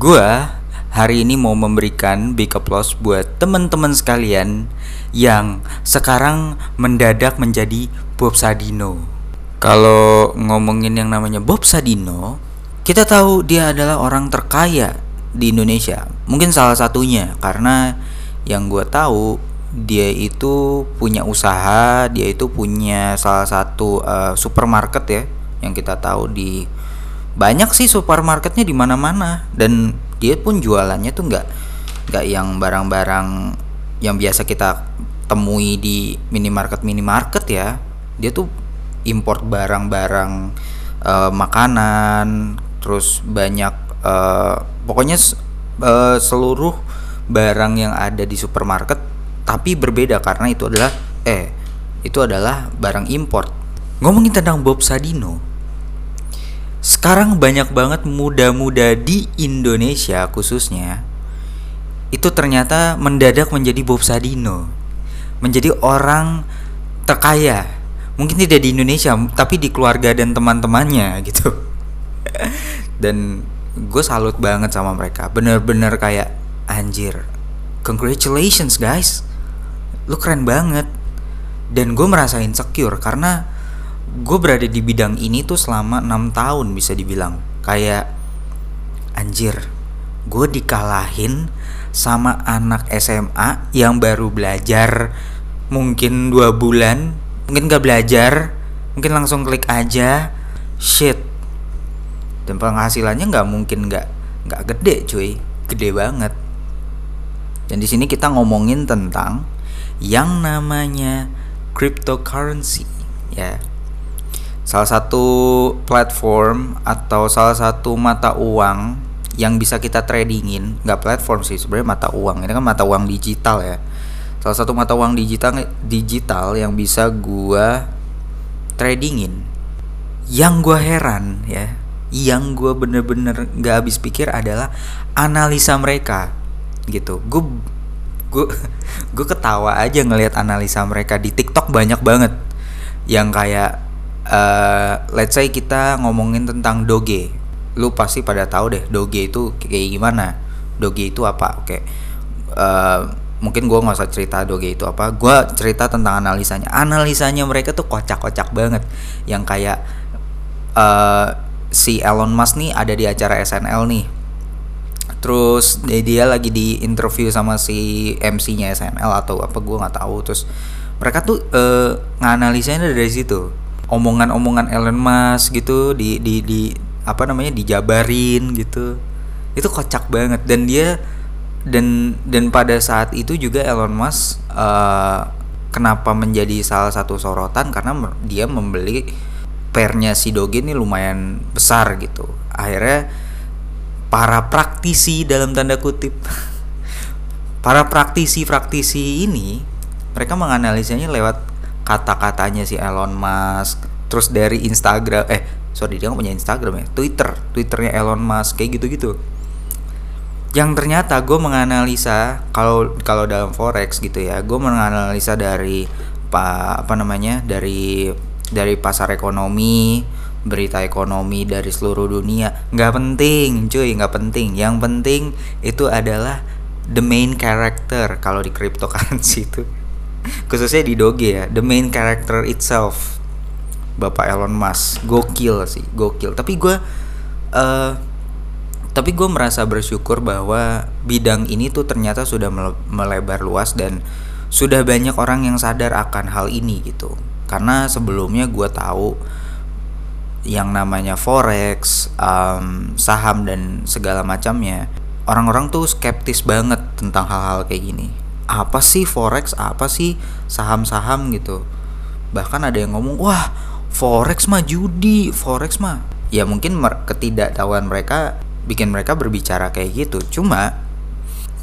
Gua hari ini mau memberikan big applause buat teman-teman sekalian yang sekarang mendadak menjadi Bob Sadino. Kalau ngomongin yang namanya Bob Sadino, kita tahu dia adalah orang terkaya di Indonesia. Mungkin salah satunya karena yang gue tahu dia itu punya usaha, dia itu punya salah satu uh, supermarket ya yang kita tahu di banyak sih supermarketnya di mana-mana. Dan dia pun jualannya tuh nggak nggak yang barang-barang yang biasa kita temui di minimarket minimarket ya. Dia tuh import barang-barang uh, makanan terus banyak uh, pokoknya uh, seluruh barang yang ada di supermarket tapi berbeda karena itu adalah eh itu adalah barang import. Ngomongin tentang Bob Sadino sekarang banyak banget muda-muda di Indonesia khususnya itu ternyata mendadak menjadi Bob Sadino menjadi orang terkaya. Mungkin tidak di Indonesia tapi di keluarga dan teman-temannya gitu. Dan gue salut banget sama mereka. Bener-bener kayak anjir congratulations guys. Lu keren banget. Dan gue merasa insecure karena gue berada di bidang ini tuh selama enam tahun bisa dibilang. Kayak anjir gue dikalahin sama anak SMA yang baru belajar mungkin dua bulan mungkin gak belajar mungkin langsung klik aja shit. Dan penghasilannya nggak mungkin nggak nggak gede cuy. Gede banget. Dan di sini kita ngomongin tentang yang namanya cryptocurrency ya salah satu platform atau salah satu mata uang yang bisa kita tradingin nggak platform sih sebenarnya mata uang. Ini kan mata uang digital ya. Salah satu mata uang digital digital yang bisa gua tradingin. Yang gua heran ya yang gue bener-bener nggak habis pikir adalah analisa mereka gitu. Gue gue gue ketawa aja ngelihat analisa mereka di TikTok banyak banget. Yang kayak uh, let's say kita ngomongin tentang doge. Lu pasti pada tahu deh doge itu kayak gimana? Doge itu apa? Oke. Uh, mungkin gue nggak usah cerita doge itu apa. Gue cerita tentang analisanya. Analisanya mereka tuh kocak-kocak banget. Yang kayak uh, si Elon Musk nih ada di acara SNL nih. Terus dia lagi di interview sama si MC-nya SNL atau apa gue nggak tahu. Terus mereka tuh uh, nganalisanya dari situ omongan-omongan Elon Musk gitu di di di apa namanya dijabarin gitu. Itu kocak banget. Dan dia dan dan pada saat itu juga Elon Musk uh, kenapa menjadi salah satu sorotan? Karena dia membeli pernya si Doge ini lumayan besar gitu. Akhirnya para praktisi dalam tanda kutip para praktisi-praktisi ini mereka menganalisanya lewat kata-katanya si Elon Musk. Terus dari Instagram eh sorry dia nggak punya Instagram ya Twitter. Twitternya Elon Musk kayak gitu-gitu. Yang ternyata gue menganalisa kalau kalau dalam forex gitu ya gue menganalisa dari apa apa namanya dari dari pasar ekonomi berita ekonomi dari seluruh dunia. Nggak penting cuy nggak penting. Yang penting itu adalah the main character kalau di cryptocurrency itu khususnya di Doge ya the main character itself Bapak Elon Musk. Gokil sih gokil. Tapi gue uh, tapi gue merasa bersyukur bahwa bidang ini tuh ternyata sudah melebar luas dan sudah banyak orang yang sadar akan hal ini gitu. Karena sebelumnya gue tahu yang namanya forex um, saham dan segala macamnya orang-orang tuh skeptis banget tentang hal-hal kayak gini apa sih forex apa sih saham-saham gitu. Bahkan ada yang ngomong wah forex mah judi forex mah. Ya mungkin ketidaktahuan mereka bikin mereka berbicara kayak gitu. Cuma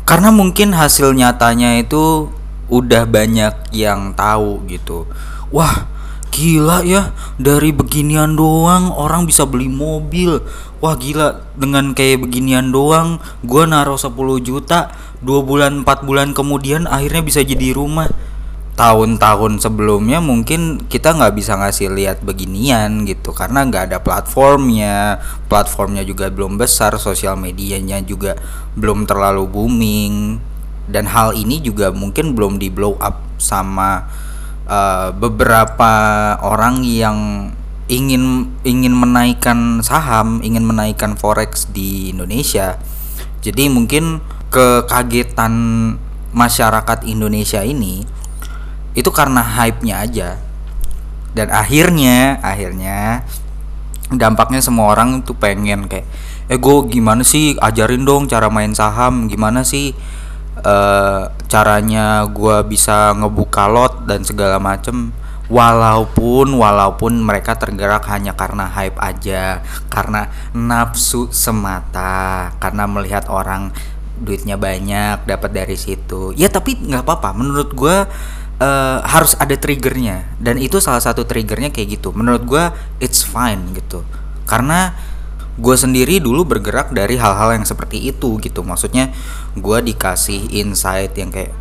karena mungkin hasil nyatanya itu udah banyak yang tahu gitu. Wah Gila ya, dari beginian doang orang bisa beli mobil. Wah gila, dengan kayak beginian doang gua naruh 10 juta, 2 bulan 4 bulan kemudian akhirnya bisa jadi rumah. tahun-tahun sebelumnya mungkin kita nggak bisa ngasih lihat beginian gitu karena nggak ada platformnya platformnya juga belum besar sosial medianya juga belum terlalu booming dan hal ini juga mungkin belum di blow up sama uh, beberapa orang yang ingin ingin menaikkan saham ingin menaikkan forex di Indonesia. Jadi mungkin kekagetan masyarakat Indonesia ini itu karena hype-nya aja. Dan akhirnya akhirnya dampaknya semua orang tuh pengen kayak eh gue gimana sih? Ajarin dong cara main saham. Gimana sih uh, caranya gue bisa ngebuka lot dan segala macem walaupun walaupun mereka tergerak hanya karena hype aja karena nafsu semata karena melihat orang duitnya banyak dapat dari situ. Ya tapi nggak apa-apa. Menurut gue uh, harus ada triggernya. Dan itu salah satu triggernya kayak gitu. Menurut gue it's fine gitu. Karena gue sendiri dulu bergerak dari hal-hal yang seperti itu gitu. Maksudnya gue dikasih insight yang kayak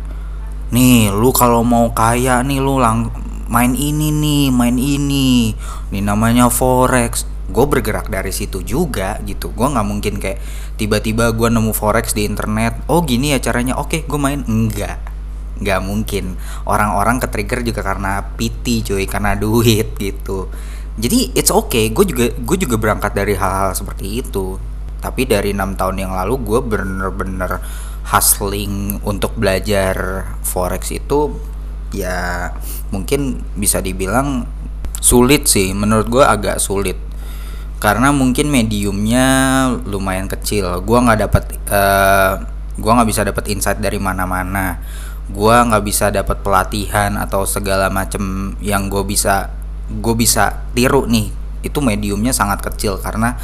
nih lu kalau mau kaya nih lu lang main ini nih main ini ini namanya forex. Gue bergerak dari situ juga gitu. Gue nggak mungkin kayak tiba-tiba gue nemu forex di internet oh gini ya caranya oke gue main. Enggak nggak mungkin. Orang-orang ke trigger juga karena piti cuy karena duit gitu jadi it's okay. Gue juga gue juga berangkat dari hal-hal seperti itu. Tapi dari enam tahun yang lalu gue bener-bener hustling untuk belajar forex itu ya mungkin bisa dibilang sulit sih. Menurut gue agak sulit. Karena mungkin mediumnya lumayan kecil. Gue nggak dapat uh, eh, gue nggak bisa dapat insight dari mana-mana. Gua nggak bisa dapat pelatihan atau segala macem yang gue bisa gue bisa tiru nih itu mediumnya sangat kecil karena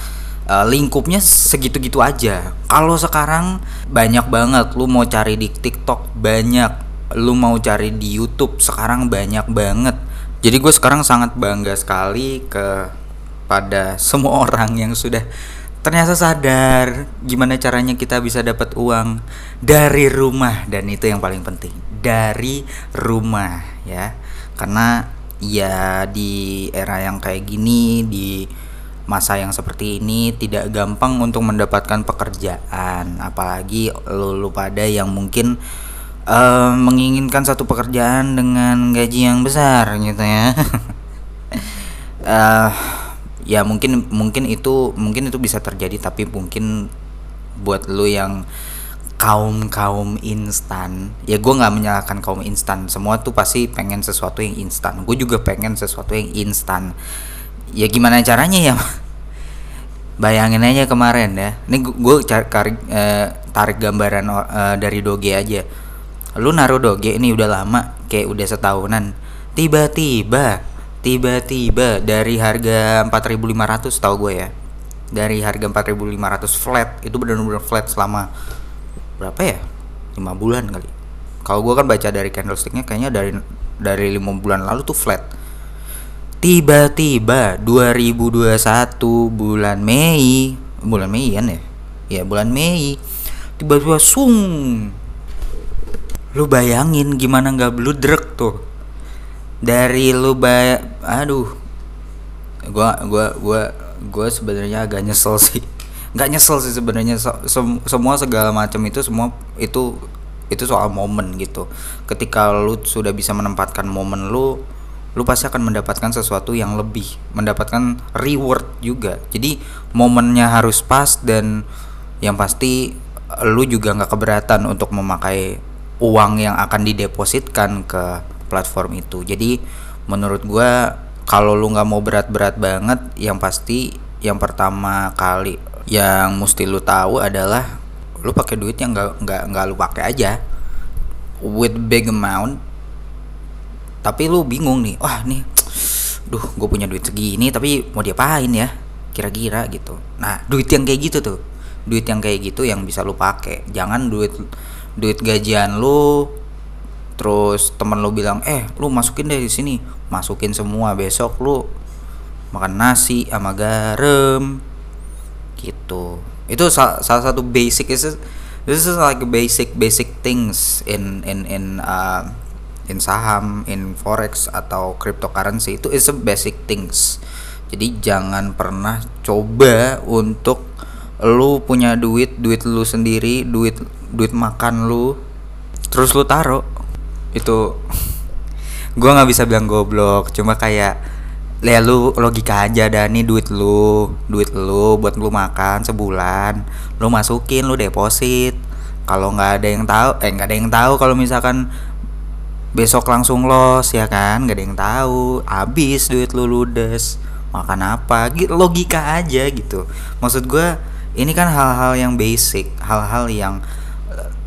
uh, lingkupnya segitu-gitu aja. Kalau sekarang banyak banget lu mau cari di TikTok banyak lu mau cari di YouTube sekarang banyak banget. Jadi gue sekarang sangat bangga sekali ke pada semua orang yang sudah ternyata sadar gimana caranya kita bisa dapat uang dari rumah. Dan itu yang paling penting dari rumah ya. Karena ya di era yang kayak gini di masa yang seperti ini tidak gampang untuk mendapatkan pekerjaan. Apalagi lu, lu pada yang mungkin uh, menginginkan satu pekerjaan dengan gaji yang besar gitu ya. Uh, ya mungkin mungkin itu mungkin itu bisa terjadi tapi mungkin buat lu yang kaum kaum instan. Ya gue nggak menyalahkan kaum instan. Semua tuh pasti pengen sesuatu yang instan. Gue juga pengen sesuatu yang instan. Ya gimana caranya ya? Bayangin aja kemarin ya. Ini gue cari eh, tarik gambaran eh, dari doge aja. Lu naruh doge ini udah lama kayak udah setahunan. Tiba-tiba tiba-tiba dari harga 4.500 tahu gue ya? Dari harga 4.500 flat itu benar-benar flat selama berapa ya? Lima bulan kali. Kalau gue kan baca dari candlesticknya kayaknya dari dari lima bulan lalu tuh flat. Tiba-tiba 2021 bulan Mei bulan Mei kan ya? Ya bulan Mei. Tiba-tiba sung! Lu bayangin gimana nggak bludrek tuh. Dari lu bay aduh. Gua gua gua gua sebenarnya agak nyesel sih nggak nyesel sih sebenarnya. Sem semua segala macam itu semua itu itu soal momen gitu. Ketika lu sudah bisa menempatkan momen lu lu pasti akan mendapatkan sesuatu yang lebih mendapatkan reward juga. Jadi momennya harus pas dan yang pasti lu juga nggak keberatan untuk memakai uang yang akan didepositkan ke platform itu. Jadi menurut gue kalau lu nggak mau berat-berat banget yang pasti yang pertama kali yang mesti lu tahu adalah lu pakai duit yang nggak nggak nggak lu pakai aja. With big amount. Tapi lu bingung nih wah nih duh gue punya duit segini tapi mau diapain ya? Kira-kira gitu. Nah duit yang kayak gitu tuh. Duit yang kayak gitu yang bisa lu pakai. Jangan duit duit gajian lu terus temen lu bilang eh lu masukin di sini. Masukin semua besok lu makan nasi sama garam gitu itu salah, salah satu basic is this is like basic basic things in in in uh, in saham, in forex atau cryptocurrency itu is a basic things. Jadi jangan pernah coba untuk lu punya duit, duit lu sendiri, duit duit makan lu terus lu taruh itu gua nggak bisa bilang goblok, cuma kayak ya lu logika aja dah nih duit lu duit lu buat lu makan sebulan lu masukin lu deposit. Kalau nggak ada yang tahu eh nggak ada yang tahu kalau misalkan besok langsung los ya kan? Nggak ada yang tahu. Habis duit lu ludes makan apa? Gitu logika aja gitu. Maksud gue ini kan hal-hal yang basic hal-hal yang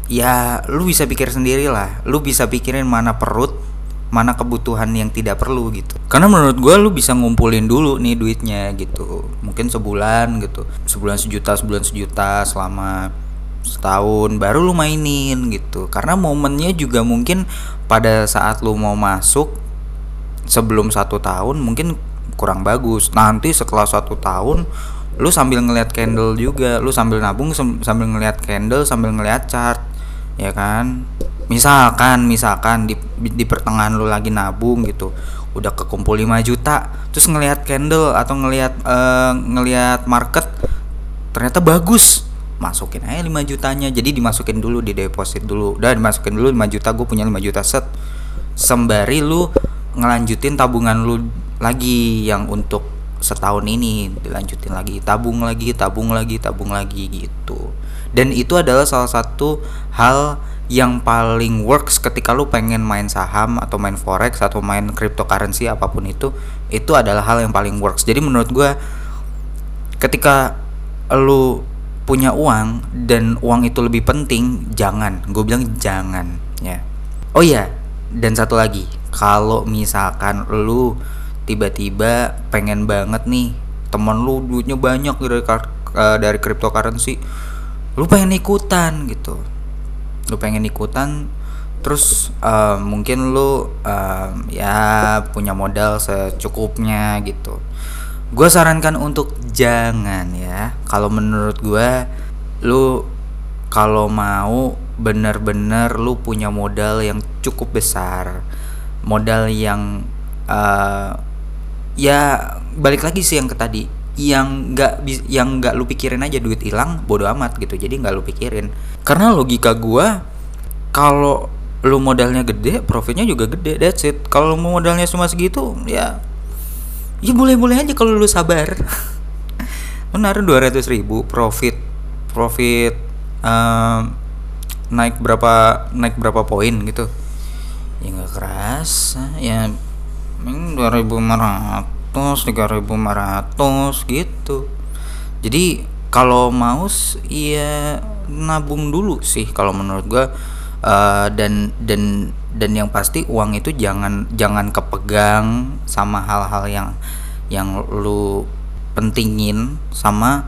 ya lu bisa pikir sendiri lah lu bisa pikirin mana perut mana kebutuhan yang tidak perlu gitu. Karena menurut gue lu bisa ngumpulin dulu nih duitnya gitu. Mungkin sebulan gitu. Sebulan sejuta sebulan sejuta selama setahun baru lu mainin gitu. Karena momennya juga mungkin pada saat lu mau masuk sebelum satu tahun mungkin kurang bagus. Nanti setelah satu tahun lu sambil ngeliat candle juga. Lu sambil nabung sambil ngeliat candle sambil ngeliat chart ya kan misalkan misalkan di, di pertengahan lu lagi nabung gitu udah kekumpul 5 juta terus ngelihat candle atau ngelihat uh, ngelihat market ternyata bagus. Masukin aja 5 jutanya. Jadi dimasukin dulu di deposit dulu. Udah dimasukin dulu 5 juta gue punya 5 juta set. Sembari lu ngelanjutin tabungan lu lagi yang untuk setahun ini. Dilanjutin lagi tabung lagi tabung lagi tabung lagi gitu. Dan itu adalah salah satu hal yang paling works ketika lu pengen main saham atau main forex atau main cryptocurrency apa pun itu itu adalah hal yang paling works. Jadi menurut gue ketika lu punya uang dan uang itu lebih penting jangan. Gue bilang jangan ya. Oh ya dan satu lagi. Kalau misalkan lu tiba-tiba pengen banget nih teman lu duitnya banyak dari uh, dari cryptocurrency lu pengen ikutan gitu lu pengen ikutan terus uh, mungkin lu uh, ya punya modal secukupnya gitu. Gue sarankan untuk jangan ya. Kalau menurut gue lu kalau mau bener-bener lu punya modal yang cukup besar modal yang uh, ya balik lagi sih yang ke tadi yang nggak yang nggak lu pikirin aja duit hilang bodo amat gitu. Jadi nggak lu pikirin. Karena logika gue kalau lu modalnya gede profitnya juga gede that's it. Kalau mau modalnya cuma segitu ya ya boleh-boleh aja kalau lu sabar. Benar 200 ribu profit profit um, naik berapa naik berapa poin gitu. Ya nggak keras ya dua ribu ratus tiga ribu ratus gitu. Jadi kalau mau ya nabung dulu sih kalau menurut gua. Uh, dan dan dan yang pasti uang itu jangan jangan kepegang sama hal-hal yang yang lu pentingin sama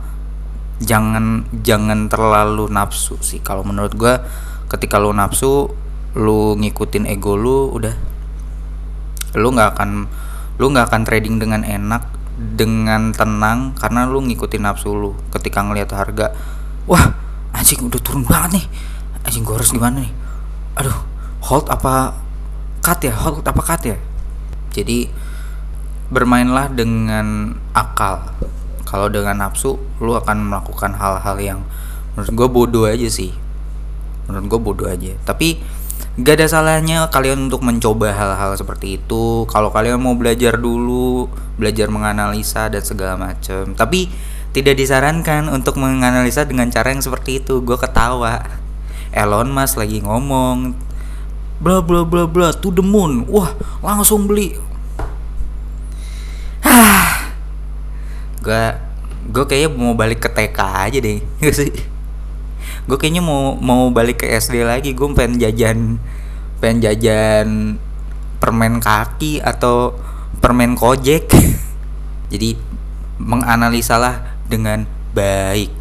jangan jangan terlalu nafsu sih. Kalau menurut gua ketika lu nafsu lu ngikutin ego lu udah. Lu nggak akan lu nggak akan trading dengan enak dengan tenang karena lu ngikutin nafsu lu. Ketika ngelihat harga wah anjing udah turun banget nih. Anjing gua harus gimana nih? Aduh hold apa cut ya? Hold apa cut ya? Jadi bermainlah dengan akal. Kalau dengan nafsu lu akan melakukan hal-hal yang menurut gue bodoh aja sih. Menurut gue bodoh aja. Tapi gak ada salahnya kalian untuk mencoba hal-hal seperti itu. Kalau kalian mau belajar dulu belajar menganalisa dan segala macam tapi tidak disarankan untuk menganalisa dengan cara yang seperti itu. Gue ketawa. Elon Musk lagi ngomong bla bla bla bla to the moon. Wah langsung beli. Ah gue gue kayaknya mau balik ke TK aja deh. Sih gue kayaknya mau mau balik ke SD lagi. Gue pengen jajan pengen jajan permen kaki atau permen kojek. Jadi menganalisalah dengan baik